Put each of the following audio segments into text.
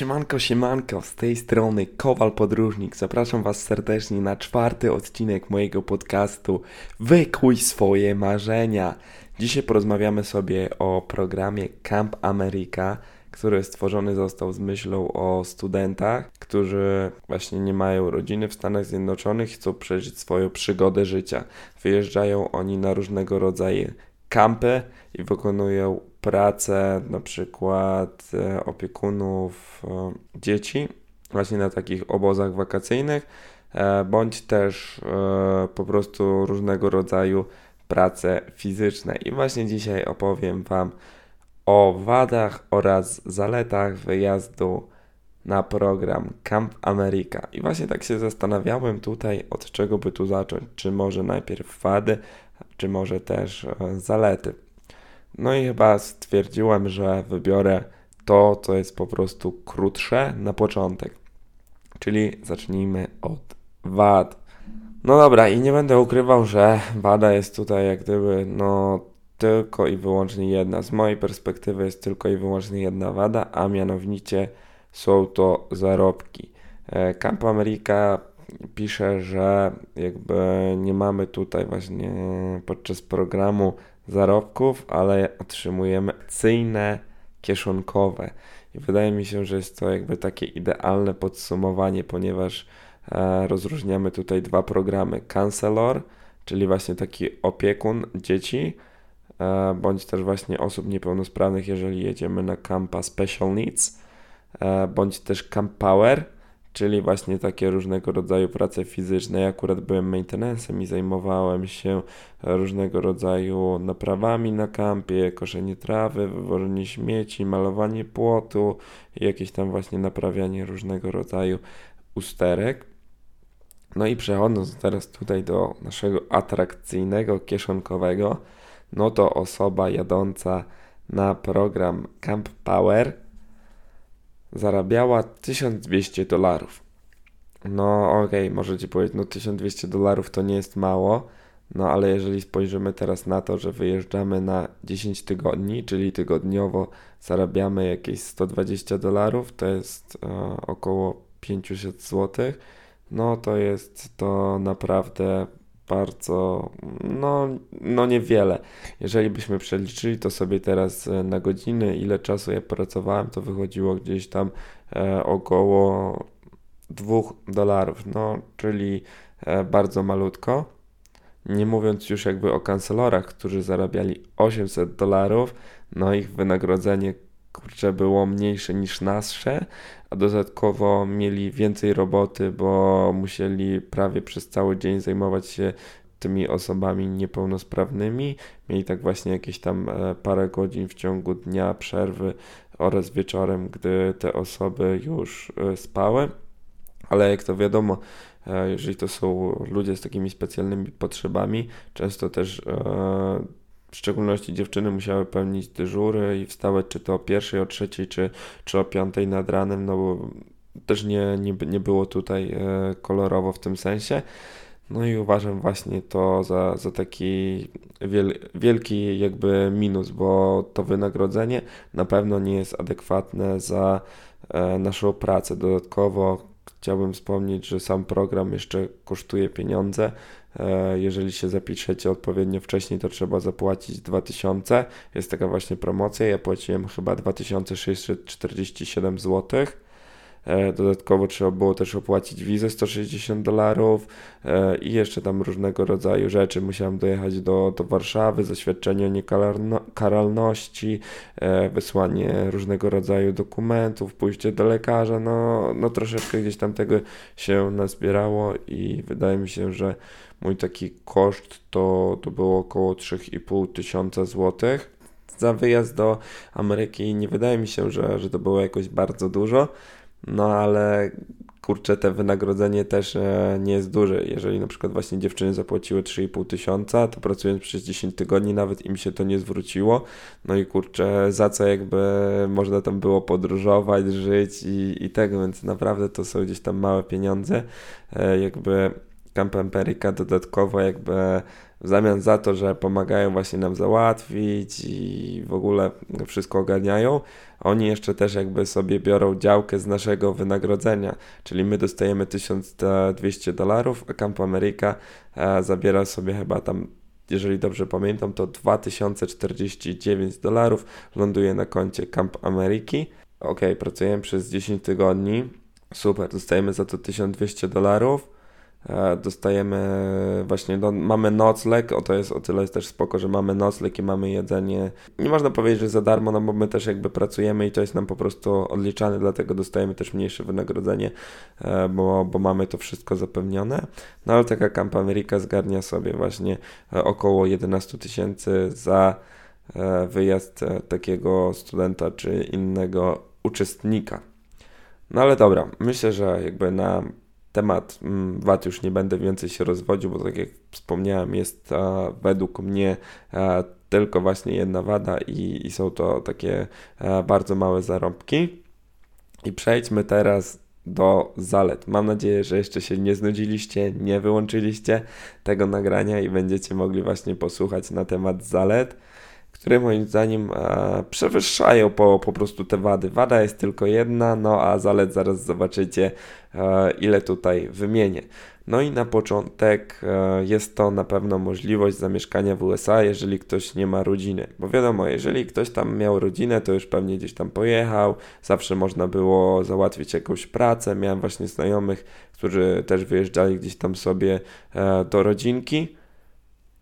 Siemanko, siemanko, z tej strony Kowal Podróżnik. Zapraszam Was serdecznie na czwarty odcinek mojego podcastu Wykuj swoje marzenia. Dzisiaj porozmawiamy sobie o programie Camp America, który stworzony został z myślą o studentach, którzy właśnie nie mają rodziny w Stanach Zjednoczonych chcą przeżyć swoją przygodę życia. Wyjeżdżają oni na różnego rodzaju kampy i wykonują pracę na przykład e, opiekunów e, dzieci właśnie na takich obozach wakacyjnych, e, bądź też po prostu różnego rodzaju prace fizyczne. I właśnie dzisiaj opowiem Wam o wadach oraz zaletach wyjazdu na program Camp America. I właśnie tak się zastanawiałem tutaj, od czego by tu zacząć. Czy może najpierw wady, czy może też zalety. No i chyba stwierdziłem, że wybiorę to, co jest po prostu krótsze na początek. Czyli zacznijmy od wad. No dobra, i nie będę ukrywał, że wada jest tutaj jak gdyby, no tylko i wyłącznie jedna. Z mojej perspektywy jest tylko i wyłącznie jedna wada, a mianowicie są to zarobki. E, Camp America pisze, że jakby nie mamy tutaj właśnie podczas programu zarobków, ale otrzymujemy akcyjne kieszonkowe. I wydaje mi się, że jest to jakby takie idealne podsumowanie, ponieważ e, rozróżniamy tutaj dwa programy. Counselor, czyli właśnie taki opiekun dzieci, e, bądź też właśnie osób niepełnosprawnych, jeżeli jedziemy na campa Special Needs, e, bądź też Camp Power, czyli właśnie takie różnego rodzaju prace fizyczne. Ja akurat byłem maintenance'em i zajmowałem się różnego rodzaju naprawami na kampie, koszenie trawy, wywożenie śmieci, malowanie płotu jakieś tam właśnie naprawianie różnego rodzaju usterek. No i przechodząc teraz tutaj do naszego atrakcyjnego kieszonkowego, no to osoba jadąca na program Camp Power zarabiała 1200 dolarów. No okej, okay, możecie powiedzieć, no 1200 dolarów to nie jest mało, no ale jeżeli spojrzymy teraz na to, że wyjeżdżamy na 10 tygodni, czyli tygodniowo zarabiamy jakieś 120 dolarów, to jest e, około 500 zł, no to jest to naprawdę bardzo, no, no niewiele. Jeżeli byśmy przeliczyli to sobie teraz e, na godziny, ile czasu ja pracowałem, to wychodziło gdzieś tam e, około 2 dolarów, no, czyli e, bardzo malutko. Nie mówiąc już jakby o kancelorach, którzy zarabiali 800 dolarów, no ich wynagrodzenie kurczę było mniejsze niż nasze, a dodatkowo mieli więcej roboty, bo musieli prawie przez cały dzień zajmować się tymi osobami niepełnosprawnymi. Mieli tak właśnie jakieś tam e, parę godzin w ciągu dnia przerwy oraz wieczorem, gdy te osoby już e, spały. Ale jak to wiadomo, e, jeżeli to są ludzie z takimi specjalnymi potrzebami, często też w szczególności dziewczyny musiały pełnić dyżury i wstawać czy to o pierwszej, o trzeciej, czy, czy o piątej nad ranem, no bo też nie, nie, nie było tutaj e, kolorowo w tym sensie. No i uważam właśnie to za, za taki wiel, wielki jakby minus, bo to wynagrodzenie na pewno nie jest adekwatne za e, naszą pracę. Dodatkowo chciałbym wspomnieć, że sam program jeszcze kosztuje pieniądze. E, jeżeli się zapiszecie odpowiednio wcześniej, to trzeba zapłacić 2000. Jest taka właśnie promocja. Ja płaciłem chyba 2647 złotych dodatkowo trzeba było też opłacić wizę 160 dolarów e, i jeszcze tam różnego rodzaju rzeczy. Musiałem dojechać do, do Warszawy, zaświadczenie o niekaralności, e, wysłanie różnego rodzaju dokumentów, pójście do lekarza. No, no troszeczkę gdzieś tam tego się nazbierało i wydaje mi się, że mój taki koszt to, to było około 3,5 tysiąca złotych za wyjazd do Ameryki. Nie wydaje mi się, że, że to było jakoś bardzo dużo. No ale kurczę, te wynagrodzenie też e, nie jest duże. Jeżeli na przykład właśnie dziewczyny zapłaciły 3,5 tysiąca, to pracując przez 10 tygodni nawet im się to nie zwróciło. No i kurczę, za co jakby można tam było podróżować, żyć i, i tego, więc naprawdę to są gdzieś tam małe pieniądze. E, jakby Camp Empirica dodatkowo jakby w zamian za to, że pomagają właśnie nam załatwić i w ogóle wszystko ogarniają, oni jeszcze też jakby sobie biorą działkę z naszego wynagrodzenia, czyli my dostajemy 1200 dolarów, a Camp America e, zabiera sobie chyba tam jeżeli dobrze pamiętam, to 2049 dolarów ląduje na koncie Camp Ameriki. Ok, pracujemy przez 10 tygodni. Super, dostajemy za to 1200 dolarów. E, dostajemy właśnie, no, mamy nocleg, o to jest o tyle jest też spoko, że mamy nocleg i mamy jedzenie. Nie można powiedzieć, że za darmo, no bo my też jakby pracujemy i to jest nam po prostu odliczane, dlatego dostajemy też mniejsze wynagrodzenie, e, bo, bo mamy to wszystko zapewnione. No ale taka Camp America zgarnia sobie właśnie e, około 11 tysięcy za wyjazd takiego studenta czy innego uczestnika. No ale dobra, myślę, że jakby na temat mm, VAT już nie będę więcej się rozwodził, bo tak jak wspomniałem, jest a, według mnie a, tylko właśnie jedna wada i, i są to takie a, bardzo małe zarobki. I przejdźmy teraz do zalet. Mam nadzieję, że jeszcze się nie znudziliście, nie wyłączyliście tego nagrania i będziecie mogli właśnie posłuchać na temat zalet które moim zdaniem e, przewyższają po, po prostu te wady. Wada jest tylko jedna, no a zalet zaraz zobaczycie, e, ile tutaj wymienię. No i na początek e, jest to na pewno możliwość zamieszkania w USA, jeżeli ktoś nie ma rodziny. Bo wiadomo, jeżeli ktoś tam miał rodzinę, to już pewnie gdzieś tam pojechał, zawsze można było załatwić jakąś pracę. Miałem właśnie znajomych, którzy też wyjeżdżali gdzieś tam sobie e, do rodzinki.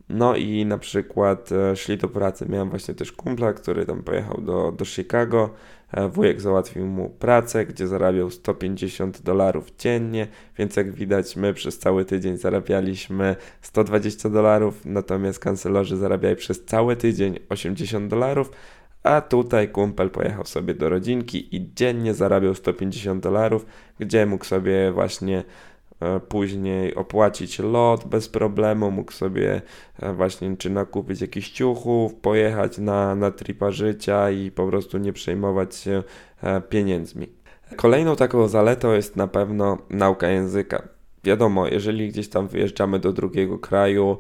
No i na przykład e, szli do pracy. Miałem właśnie też kumpla, który tam pojechał do, do Chicago. E, wujek załatwił mu pracę, gdzie zarabiał 150 dolarów dziennie, więc jak widać, my przez cały tydzień zarabialiśmy 120 dolarów, natomiast kancelorzy zarabiali przez cały tydzień 80 dolarów. A tutaj kumpel pojechał sobie do rodzinki i dziennie zarabiał 150 dolarów, gdzie mógł sobie właśnie później opłacić lot bez problemu, mógł sobie e, właśnie czy nakupić jakichś ciuchów, pojechać na, na tripa życia i po prostu nie przejmować się e, pieniędzmi. Kolejną taką zaletą jest na pewno nauka języka. Wiadomo, jeżeli gdzieś tam wyjeżdżamy do drugiego kraju,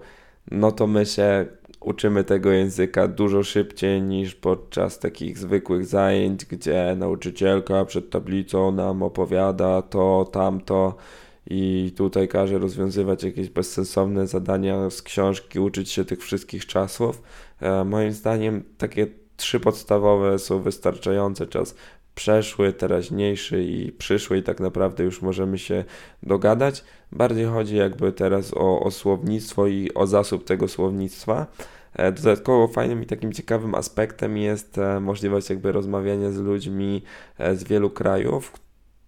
no to my się uczymy tego języka dużo szybciej niż podczas takich zwykłych zajęć, gdzie nauczycielka przed tablicą nam opowiada to, tamto i tutaj każe rozwiązywać jakieś bezsensowne zadania z książki, uczyć się tych wszystkich czasów. E, moim zdaniem takie trzy podstawowe są wystarczające. Czas przeszły, teraźniejszy i przyszły i tak naprawdę już możemy się dogadać. Bardziej chodzi jakby teraz o, o słownictwo i o zasób tego słownictwa. E, dodatkowo fajnym i takim ciekawym aspektem jest e, możliwość jakby rozmawiania z ludźmi z wielu krajów,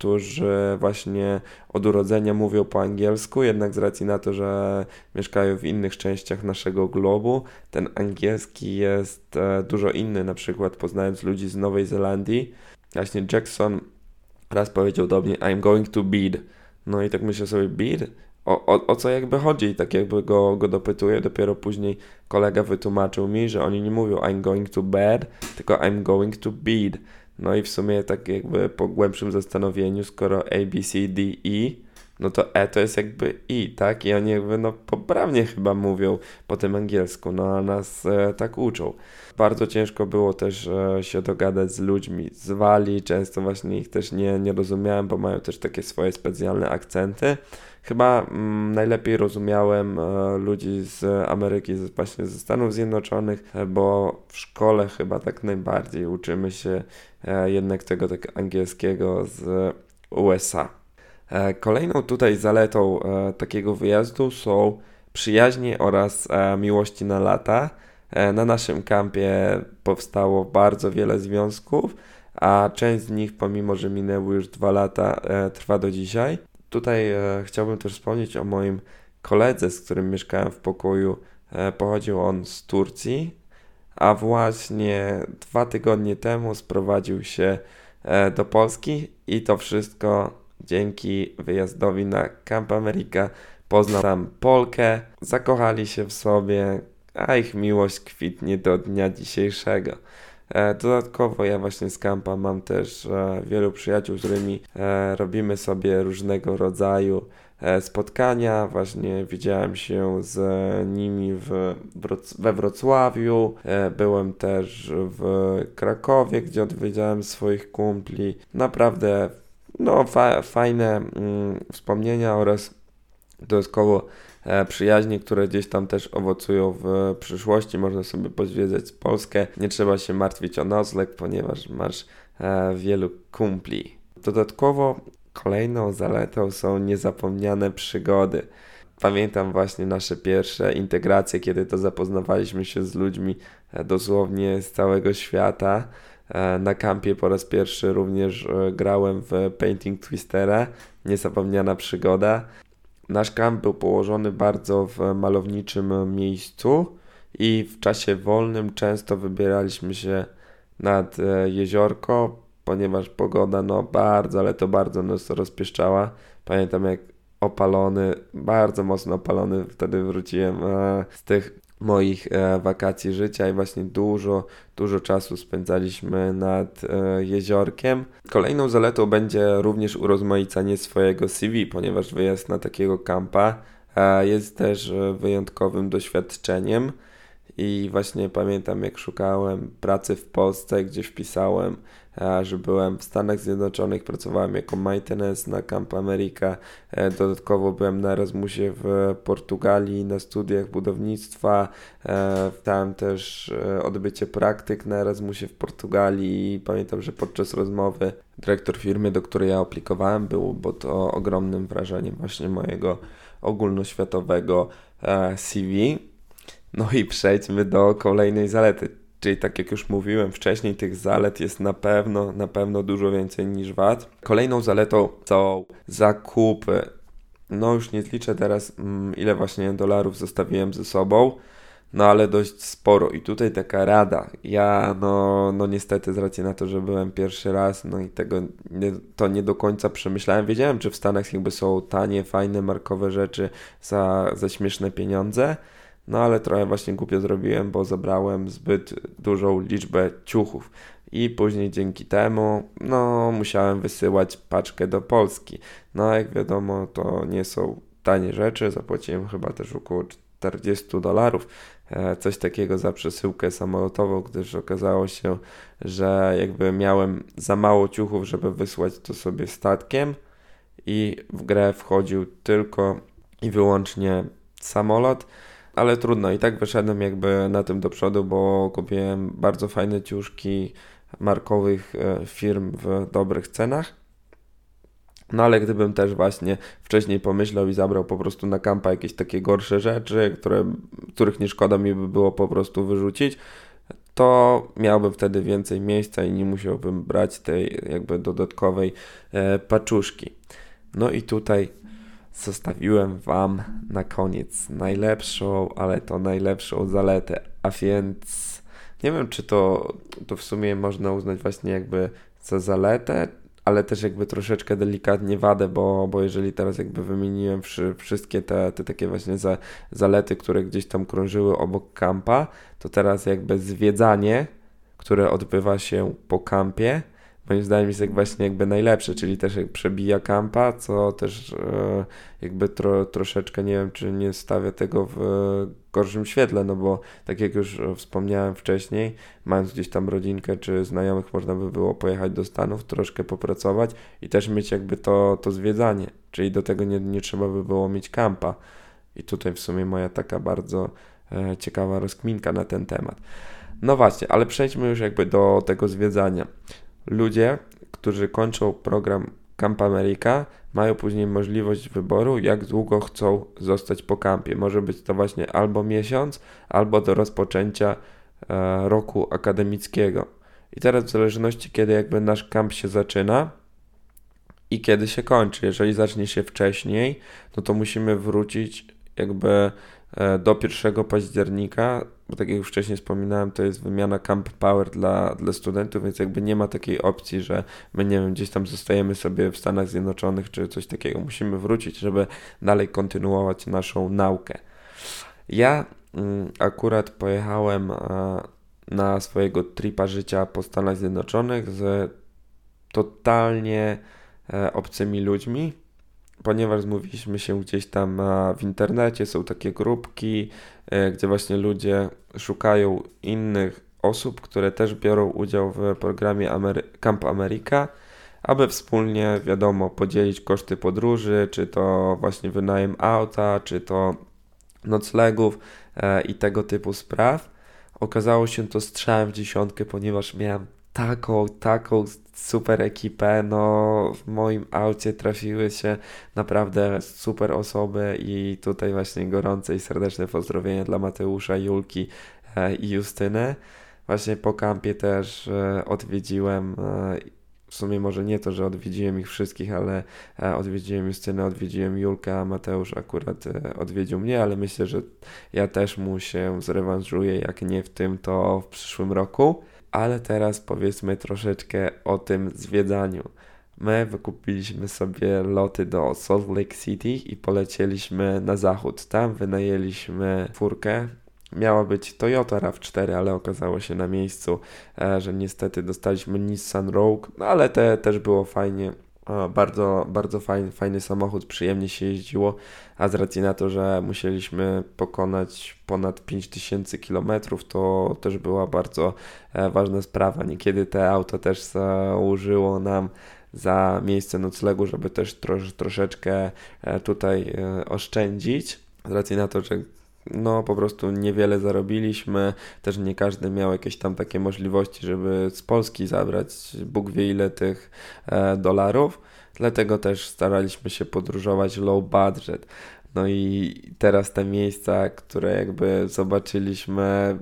którzy właśnie od urodzenia mówią po angielsku, jednak z racji na to, że mieszkają w innych częściach naszego globu, ten angielski jest e, dużo inny. Na przykład poznając ludzi z Nowej Zelandii, właśnie Jackson raz powiedział do mnie I'm going to bed. No i tak myślę sobie, bed? O, o, o co jakby chodzi? I tak jakby go, go dopytuję, dopiero później kolega wytłumaczył mi, że oni nie mówią I'm going to bed, tylko I'm going to bed. No i w sumie tak jakby po głębszym zastanowieniu, skoro A, B, C, D, E, no to E to jest jakby I, tak? I oni jakby no poprawnie chyba mówią po tym angielsku, no a nas e, tak uczą. Bardzo ciężko było też e, się dogadać z ludźmi z Walii, często właśnie ich też nie, nie rozumiałem, bo mają też takie swoje specjalne akcenty. Chyba mm, najlepiej rozumiałem e, ludzi z Ameryki, właśnie ze Stanów Zjednoczonych, e, bo w szkole chyba tak najbardziej uczymy się e, jednak tego tak angielskiego z USA. Kolejną tutaj zaletą takiego wyjazdu są przyjaźnie oraz miłości na lata. Na naszym kampie powstało bardzo wiele związków, a część z nich, pomimo że minęły już dwa lata, trwa do dzisiaj. Tutaj e, chciałbym też wspomnieć o moim koledze, z którym mieszkałem w pokoju. E, pochodził on z Turcji, a właśnie dwa tygodnie temu sprowadził się e, do Polski i to wszystko dzięki wyjazdowi na Camp America. Poznał tam Polkę, zakochali się w sobie, a ich miłość kwitnie do dnia dzisiejszego. E, dodatkowo ja właśnie z kampa mam też e, wielu przyjaciół, z którymi e, robimy sobie różnego rodzaju spotkania. Właśnie widziałem się z nimi w, we Wrocławiu. Byłem też w Krakowie, gdzie odwiedziłem swoich kumpli. Naprawdę no, fa fajne mm, wspomnienia oraz dodatkowo e, przyjaźnie, które gdzieś tam też owocują w przyszłości. Można sobie pozwiedzać Polskę. Nie trzeba się martwić o nocleg, ponieważ masz e, wielu kumpli. Dodatkowo kolejną zaletą są niezapomniane przygody. Pamiętam właśnie nasze pierwsze integracje, kiedy to zapoznawaliśmy się z ludźmi e, dosłownie z całego świata. Na kampie po raz pierwszy również grałem w Painting Twistera. Niezapomniana przygoda. Nasz kamp był położony bardzo w malowniczym miejscu i w czasie wolnym często wybieraliśmy się nad jeziorko, ponieważ pogoda no bardzo, ale to bardzo nas rozpieszczała. Pamiętam jak opalony, bardzo mocno opalony wtedy wróciłem e, z tych moich e, wakacji życia i właśnie dużo, dużo czasu spędzaliśmy nad e, jeziorkiem. Kolejną zaletą będzie również urozmaicanie swojego CV, ponieważ wyjazd na takiego kampa jest też wyjątkowym doświadczeniem. I właśnie pamiętam, jak szukałem pracy w Polsce, gdzie wpisałem, e, że byłem w Stanach Zjednoczonych, pracowałem jako maintenance na Camp America. E, dodatkowo byłem na Erasmusie w Portugalii na studiach budownictwa. E, tam też odbycie praktyk na Erasmusie w Portugalii. I pamiętam, że podczas rozmowy dyrektor firmy, do której ja aplikowałem, był to ogromnym wrażeniem właśnie mojego ogólnoświatowego CV no i przejdźmy do kolejnej zalety. Czyli tak jak już mówiłem wcześniej, tych zalet jest na pewno, na pewno dużo więcej niż wad. Kolejną zaletą są zakupy. No już nie zliczę teraz, mm, ile właśnie dolarów zostawiłem ze sobą, no ale dość sporo. I tutaj taka rada. Ja, no, no niestety z racji na to, że byłem pierwszy raz, no i tego nie, to nie do końca przemyślałem. Wiedziałem, że w Stanach jakby są tanie, fajne, markowe rzeczy za, za śmieszne pieniądze, no ale trochę właśnie głupio zrobiłem, bo zabrałem zbyt dużą liczbę ciuchów. I później dzięki temu, no, musiałem wysyłać paczkę do Polski. No, jak wiadomo, to nie są tanie rzeczy. Zapłaciłem chyba też około 40 dolarów, e, coś takiego za przesyłkę samolotową, gdyż okazało się, że jakby miałem za mało ciuchów, żeby wysłać to sobie statkiem i w grę wchodził tylko i wyłącznie samolot ale trudno. I tak wyszedłem jakby na tym do przodu, bo kupiłem bardzo fajne ciuszki markowych e, firm w dobrych cenach. No ale gdybym też właśnie wcześniej pomyślał i zabrał po prostu na kampa jakieś takie gorsze rzeczy, które, których nie szkoda mi by było po prostu wyrzucić, to miałbym wtedy więcej miejsca i nie musiałbym brać tej jakby dodatkowej e, paczuszki. No i tutaj zostawiłem Wam na koniec najlepszą, ale to najlepszą zaletę, a więc nie wiem, czy to, to w sumie można uznać właśnie jakby za zaletę, ale też jakby troszeczkę delikatnie wadę, bo, bo jeżeli teraz jakby wymieniłem wszystkie te, te takie właśnie za, zalety, które gdzieś tam krążyły obok kampa, to teraz jakby zwiedzanie, które odbywa się po kampie, moim zdaniem jest jak właśnie jakby najlepsze, czyli też jak przebija kampa, co też e, jakby tro, troszeczkę nie wiem, czy nie stawia tego w gorszym świetle, no bo tak jak już wspomniałem wcześniej, mając gdzieś tam rodzinkę czy znajomych, można by było pojechać do Stanów, troszkę popracować i też mieć jakby to, to zwiedzanie, czyli do tego nie, nie trzeba by było mieć kampa. I tutaj w sumie moja taka bardzo e, ciekawa rozkminka na ten temat. No właśnie, ale przejdźmy już jakby do tego zwiedzania ludzie, którzy kończą program Camp America, mają później możliwość wyboru, jak długo chcą zostać po kampie. Może być to właśnie albo miesiąc, albo do rozpoczęcia e, roku akademickiego. I teraz w zależności kiedy jakby nasz kamp się zaczyna i kiedy się kończy. Jeżeli zacznie się wcześniej, no to musimy wrócić jakby E, do 1 października, bo tak jak już wcześniej wspominałem, to jest wymiana Camp Power dla, dla studentów, więc jakby nie ma takiej opcji, że my nie wiem, gdzieś tam zostajemy sobie w Stanach Zjednoczonych czy coś takiego. Musimy wrócić, żeby dalej kontynuować naszą naukę. Ja mm, akurat pojechałem na swojego tripa życia po Stanach Zjednoczonych z totalnie e, obcymi ludźmi ponieważ zmówiliśmy się gdzieś tam w internecie, są takie grupki, e, gdzie właśnie ludzie szukają innych osób, które też biorą udział w programie Amery Camp America, aby wspólnie, wiadomo, podzielić koszty podróży, czy to właśnie wynajem auta, czy to noclegów e, i tego typu spraw. Okazało się to strzałem w dziesiątkę, ponieważ miałem taką, taką super ekipę. No, w moim aucie trafiły się naprawdę super osoby i tutaj właśnie gorące i serdeczne pozdrowienia dla Mateusza, Julki e, i Justyny. Właśnie po kampie też e, odwiedziłem e, w sumie może nie to, że odwiedziłem ich wszystkich, ale odwiedziłem Justynę, odwiedziłem Julkę, a Mateusz akurat odwiedził mnie, ale myślę, że ja też mu się zrewanżuję, jak nie w tym, to w przyszłym roku. Ale teraz powiedzmy troszeczkę o tym zwiedzaniu. My wykupiliśmy sobie loty do Salt Lake City i polecieliśmy na zachód. Tam wynajęliśmy furkę. Miała być Toyota RAV4, ale okazało się na miejscu, e, że niestety dostaliśmy Nissan Rogue, no ale te też było fajnie bardzo, bardzo fajny, fajny samochód, przyjemnie się jeździło, a z racji na to, że musieliśmy pokonać ponad 5000 km, to też była bardzo e, ważna sprawa. Niekiedy te auto też założyło nam za miejsce noclegu, żeby też trosz, troszeczkę e, tutaj e, oszczędzić. Z racji na to, że no po prostu niewiele zarobiliśmy, też nie każdy miał jakieś tam takie możliwości, żeby z Polski zabrać Bóg wie ile tych e, dolarów, dlatego też staraliśmy się podróżować low budget. No i teraz te miejsca, które jakby zobaczyliśmy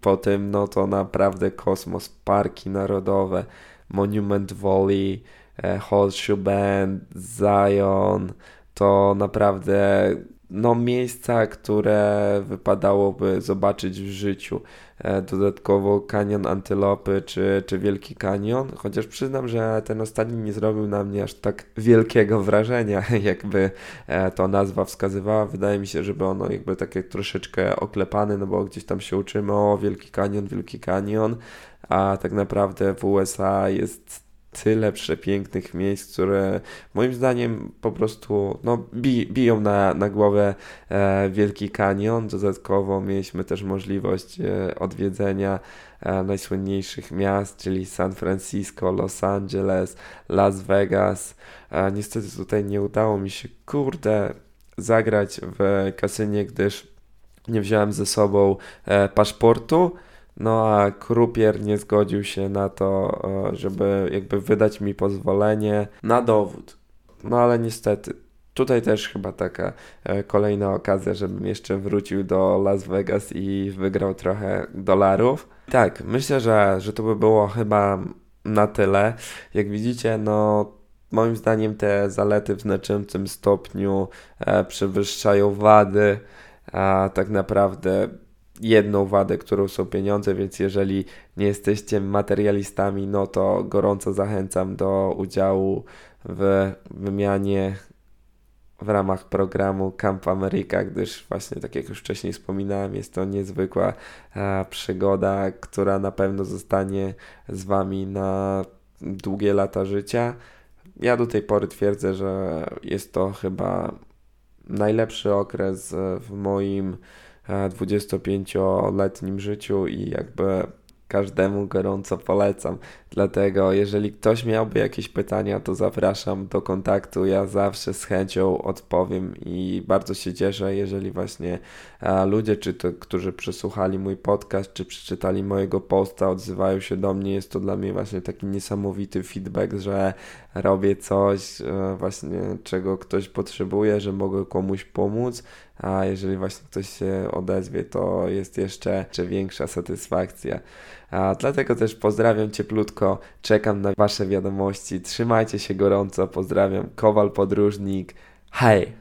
po tym, no to naprawdę kosmos, parki narodowe, Monument Valley, e, Horseshoe Bend, Zion, to naprawdę no, miejsca, które wypadałoby zobaczyć w życiu. E, dodatkowo kanion Antylopy czy, czy Wielki Kanion, chociaż przyznam, że ten ostatni nie zrobił na mnie aż tak wielkiego wrażenia, jakby e, to nazwa wskazywała. Wydaje mi się, żeby ono jakby takie troszeczkę oklepane, no bo gdzieś tam się uczymy o Wielki Kanion, Wielki Kanion, a tak naprawdę w USA jest tyle przepięknych miejsc, które moim zdaniem po prostu no, bi, biją na, na głowę e, Wielki Kanion. Dodatkowo mieliśmy też możliwość e, odwiedzenia e, najsłynniejszych miast, czyli San Francisco, Los Angeles, Las Vegas. E, niestety tutaj nie udało mi się, kurde, zagrać w kasynie, gdyż nie wziąłem ze sobą e, paszportu. No a krupier nie zgodził się na to, e, żeby jakby wydać mi pozwolenie na dowód. No ale niestety, tutaj też chyba taka e, kolejna okazja, żebym jeszcze wrócił do Las Vegas i wygrał trochę dolarów. Tak, myślę, że, że to by było chyba na tyle. Jak widzicie, no moim zdaniem te zalety w znaczącym stopniu e, przewyższają wady, a tak naprawdę jedną wadę, którą są pieniądze, więc jeżeli nie jesteście materialistami, no to gorąco zachęcam do udziału w wymianie w ramach programu Camp America, gdyż właśnie tak jak już wcześniej wspominałem, jest to niezwykła e, przygoda, która na pewno zostanie z Wami na długie lata życia. Ja do tej pory twierdzę, że jest to chyba najlepszy okres w moim 25-letnim życiu i jakby każdemu gorąco polecam. Dlatego, jeżeli ktoś miałby jakieś pytania, to zapraszam do kontaktu. Ja zawsze z chęcią odpowiem i bardzo się cieszę, jeżeli właśnie ludzie, czy to, którzy przesłuchali mój podcast, czy przeczytali mojego posta, odzywają się do mnie. Jest to dla mnie właśnie taki niesamowity feedback, że robię coś e, właśnie, czego ktoś potrzebuje, że mogę komuś pomóc, a jeżeli właśnie ktoś się odezwie, to jest jeszcze, jeszcze większa satysfakcja. A dlatego też pozdrawiam cieplutko, czekam na Wasze wiadomości, trzymajcie się gorąco, pozdrawiam, Kowal Podróżnik, hej!